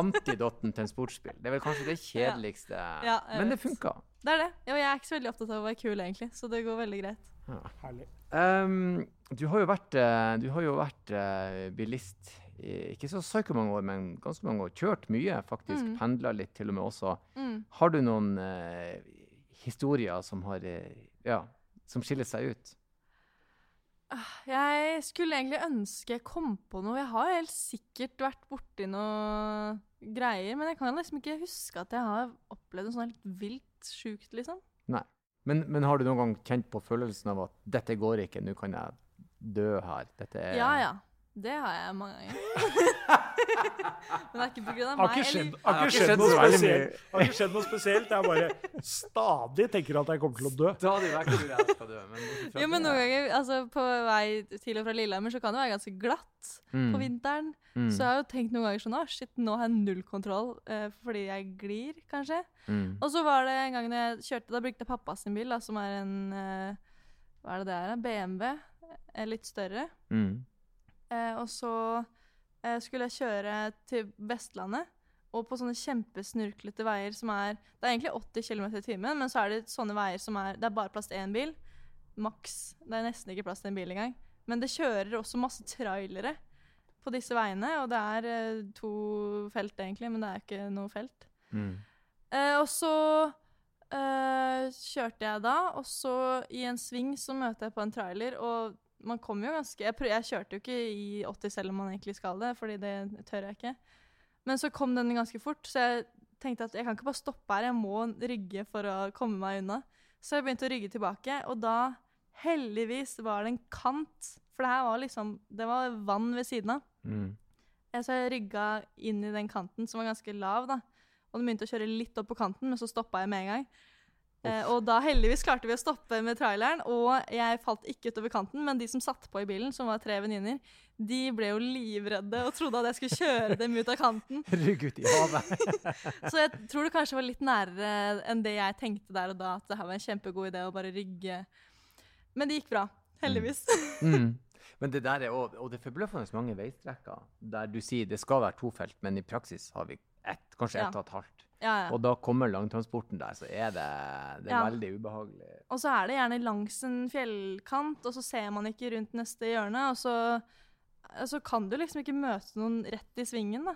antidotten til en sportsbil. Det er vel kanskje det kjedeligste, Ja, men det funka. Det er det. Og jeg er ikke så veldig opptatt av å være kul, egentlig, så det går veldig greit. Herlig. Um, du har jo vært, eh, du har jo vært uh, bilist i ikke så psyko mange år, men ganske mange år. Kjørt mye, faktisk. Mm. Pendla litt til og med også. Mm. Har du noen eh, historier som har eh, Ja, som skiller seg ut? Jeg skulle egentlig ønske jeg kom på noe. Jeg har helt sikkert vært borti noe greier, men jeg kan liksom ikke huske at jeg har opplevd noe sånt helt vilt sjukt, liksom. Men, men har du noen gang kjent på følelsen av at 'dette går ikke, nå kan jeg dø her'? Dette er Ja, ja. Det har jeg mange ganger. men det er ikke Har meg. ikke skjedd, eller- har ikke skjedd skjedd noe spesielt. Har ikke skjedd noe spesielt. Jeg bare stadig tenker at jeg kommer til å dø. Stadig vekk tror jeg skal dø. Men, Jo, men noen ganger, altså på vei til og fra Lillehammer, så kan det være ganske glatt Mm, på vinteren. mm, Så jeg har jo tenkt noen ganger sånn, shit, nå har jeg null kontroll, uh, fordi jeg glir, kanskje. mm. Og så var det en gang når jeg kjørte, da brukte jeg pappa sin bil, da, som er en, uh, hva er det det er, en BMW, eh, litt større. Mm. Eh, og så eh, skulle jeg kjøre til Vestlandet, og på sånne kjempesnurklete veier som er Det er egentlig 80 km i timen, men så er det sånne veier som er Det er bare plass til én bil. Maks. Det er nesten ikke plass til en bil engang. Men det kjører også masse trailere på disse veiene, og det er eh, to felt egentlig, men det er ikke noe felt. Mm. Eh, og så eh, kjørte jeg da, og så i en sving så møter jeg på en trailer, og man kommer jo ganske jeg, prøv, jeg kjørte jo ikke i 80 selv om man egentlig skal det, fordi det tør jeg ikke. Men så kom den ganske fort, så jeg tenkte at jeg kan ikke bare stoppe her, jeg må rygge for å komme meg unna. Så jeg begynte å rygge tilbake, og da heldigvis var det en kant, for det her var liksom, det var vann ved siden av. Mm. Eh, Så jeg rygga inn i den kanten, som var ganske lav, da. Og den begynte å kjøre litt opp på kanten, men så stoppa jeg med en gang. Eh, og da heldigvis klarte vi å stoppe med traileren, og jeg falt ikke utover kanten, men de som satt på i bilen, som var tre venninner, de ble jo livredde og trodde at jeg skulle kjøre dem ut av kanten. Rygg ut i havet. Så jeg tror det kanskje var litt nærere enn det jeg tenkte der og da, at det her var en kjempegod idé å bare rygge. Men det gikk bra. Heldigvis. Mm. Men det der er også, og det er forbløffende mange veistrekker der du sier det skal være to felt, men i praksis har vi ett, kanskje Ja. og et halvt. Ja, ja. Og da kommer langtransporten der, så er det, det er Ja. veldig ubehagelig. Og så er det gjerne langs en fjellkant, og så ser man ikke rundt neste hjørne, og så, så kan du liksom ikke møte noen rett i svingen, da.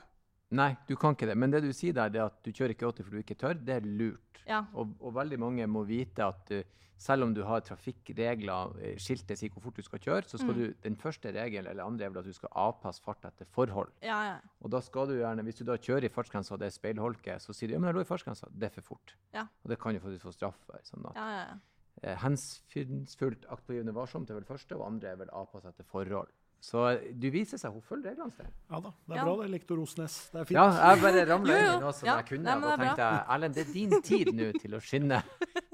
Nei, du kan ikke det. Men det du sier der, det at du kjører ikke 80 for du ikke tør, det er lurt. Ja. Og, og veldig mange må vite at du, selv om du har trafikkregler, eh, skiltet sier hvor fort du skal kjøre, så skal Mm. du, den første regelen eller andre er vel at du skal avpasse fart etter forhold. Ja, ja. Og da skal du gjerne, hvis du da kjører i fartsgrensa og det er speilholke, så sier du ja, men jeg lå i fartsgrensa, det er for fort. Ja. Og det kan jo faktisk få straff for. Sånn at, ja, ja, ja. eh, Hensynsfullt, aktpågivende, varsomt er vel første, og andre er vel avpasset etter forhold. Så du viser seg, hun følger reglene. Sten. Ja da, det er Ja. bra det, lektor Osnes. Det er fint. Ja, jeg bare ramla inn i noe som Ja, jeg kunne. nei, og da tenkte jeg Erlend, det er din tid nå til å skinne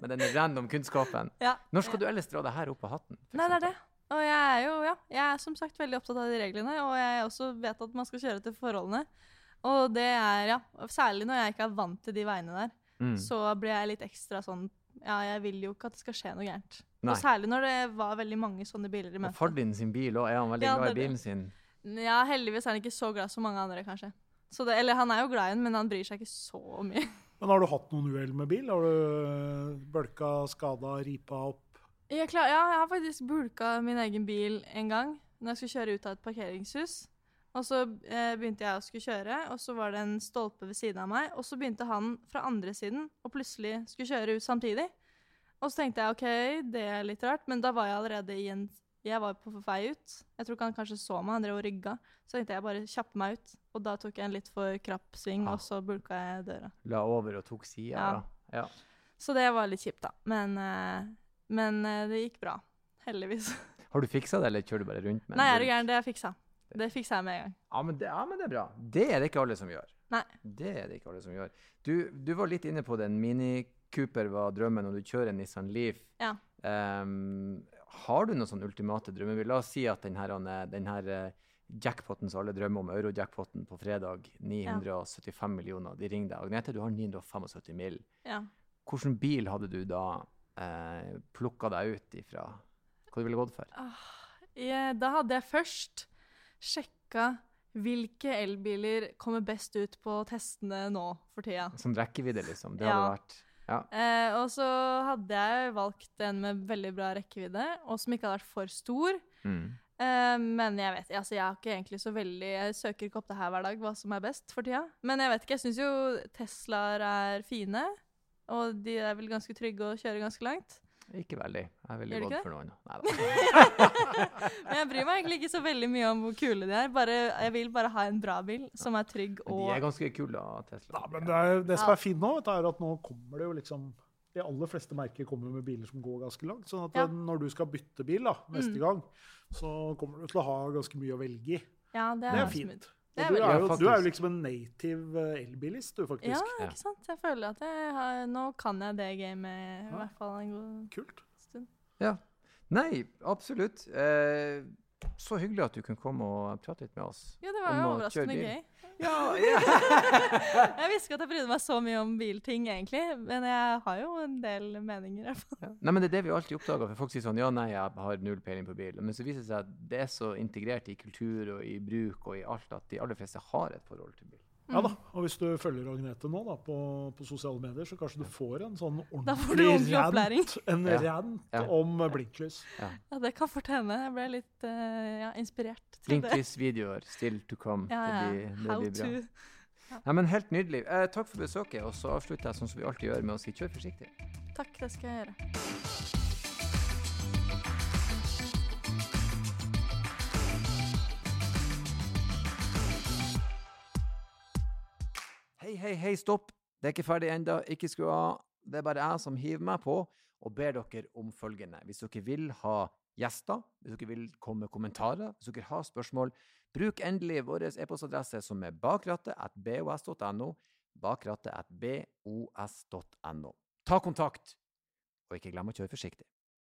med denne random kunnskapen. ja. Når skal du ellers dra det her opp av hatten? Nei, det er det. Og jeg er jo, ja, jeg er som sagt veldig opptatt av de reglene, og jeg også vet at man skal kjøre til forholdene. Og det er, ja, særlig når jeg ikke er vant til de veiene der, Mm. så blir jeg litt ekstra sånn, ja, jeg vil jo ikke at det skal skje noe gærent. Nei. Og særlig når det var veldig mange sånne biler i Og møte. far din sin bil òg, er han veldig Ja, glad i bilen sin? Ja, heldigvis er han ikke så glad som mange andre, kanskje. Så det, eller han er jo glad i den, men han bryr seg ikke så mye. Men har du hatt noen uhell med bil? Har du bølka, skada, ripa opp? Jeg, klar, ja, jeg har faktisk bulka min egen bil en gang når jeg skulle kjøre ut av et parkeringshus. Og så eh, begynte jeg å skulle kjøre, og så var det en stolpe ved siden av meg. Og så begynte han fra andre siden og plutselig skulle kjøre ut samtidig. Og så tenkte jeg OK, det er litt rart, men da var jeg allerede i en Jeg var på vei ut. Jeg tror ikke han kanskje så meg, han drev og rygga. Så tenkte jeg bare kjappe meg ut. Og da tok jeg en litt for krapp sving, ja. og så bulka jeg døra. La over og tok sida? Ja. da. ja. Så det var litt kjipt, da. Men, eh, men eh, det gikk bra. Heldigvis. Har du fiksa det, eller kjører du bare rundt med en Nei, er du gæren? Det er fiksa. Det fikser jeg med en gang. Ja men, det, ja, men det er bra. Det er det ikke alle som gjør. Nei. Det er det ikke alle som gjør. Du, du var litt inne på den. Mini Cooper var drømmen, og du kjører en Nissan Leaf. Ja. Um, har du noen sånn ultimate drømmer? La oss si at den her, den her eh, jackpoten som alle drømmer om, euro-jackpoten på fredag, 975 millioner, de ringer deg. Agnete, du har 975 mill. Ja. Hvilken bil hadde du da eh, plukka deg ut ifra? Hva du ville gått for? Ja, da hadde jeg først sjekka hvilke elbiler kommer best ut på testene nå for tida. Sånn rekkevidde, liksom. Det Ja. hadde vært Ja. Eh, og så hadde jeg valgt en med veldig bra rekkevidde, og som ikke hadde vært for stor. Mm. Eh, men jeg vet altså jeg har ikke egentlig så veldig Jeg søker ikke opp det her hver dag, hva som er best for tida. Men jeg vet ikke, jeg syns jo Teslaer er fine. Og de er vel ganske trygge å kjøre ganske langt. Ikke veldig. Jeg ville veldig gått for noen. Men jeg bryr meg egentlig ikke så veldig mye om hvor kule de er. Bare, jeg vil bare ha en bra bil som er trygg og de er ganske kule, da, Tesla. Ja, men det, er, det som er fint nå, vet du, er at nå kommer det jo liksom De aller fleste merker kommer med biler som går ganske langt. sånn at Ja. eh, når du skal bytte bil da, neste Mm. gang, så kommer du til å ha ganske mye å velge i. Ja, det Det er, er fint. Det Er du, er Ja, jo, du er jo liksom en native eh, elbilist, du, faktisk. Ja, Ja. ikke sant? Jeg føler at jeg har Nå kan jeg det gamet i hvert fall en god Kult. stund. Nei, absolutt. Eh, så hyggelig at du kunne komme og prate litt med oss. Ja, det var jo overraskende gøy. Ja, ja. Jeg visste ikke at jeg brydde meg så mye om bilting, egentlig. Men jeg har jo en del meninger. i hvert fall. Ja. Nei, men Det er det vi alltid oppdager. For folk sier sånn Ja, nei, jeg har null peiling på bil. Men så viser det seg at det er så integrert i kultur og i bruk og i alt at de aller fleste har et forhold til bil. Ja Mm. da, og Hvis du følger Agnete nå da, på, på sosiale medier, så kanskje du får en sånn Da får du ordentlig opplæring. rant, en Ja. rant Ja. om blinklys. Ja, det kan fort hende. Jeg ble litt uh, ja, inspirert. til det. Blinklys-videoer, still to come. Ja, Det ja. blir, det How blir bra. to. Ja. men Helt nydelig. Eh, takk for besøket. Og så avslutter jeg sånn som vi alltid gjør, med å si kjør forsiktig. Takk, det skal jeg gjøre. Hei, hei, stopp. Det er ikke ferdig ennå. Ikke skru av. Det er bare jeg som hiver meg på og ber dere om følgende. Hvis dere vil ha gjester, hvis dere vil komme med kommentarer, hvis dere har spørsmål, bruk endelig vår e-postadresse som er bakrattet.bos.no. Bakrattet.bos.no. Ta kontakt, og ikke glem å kjøre forsiktig.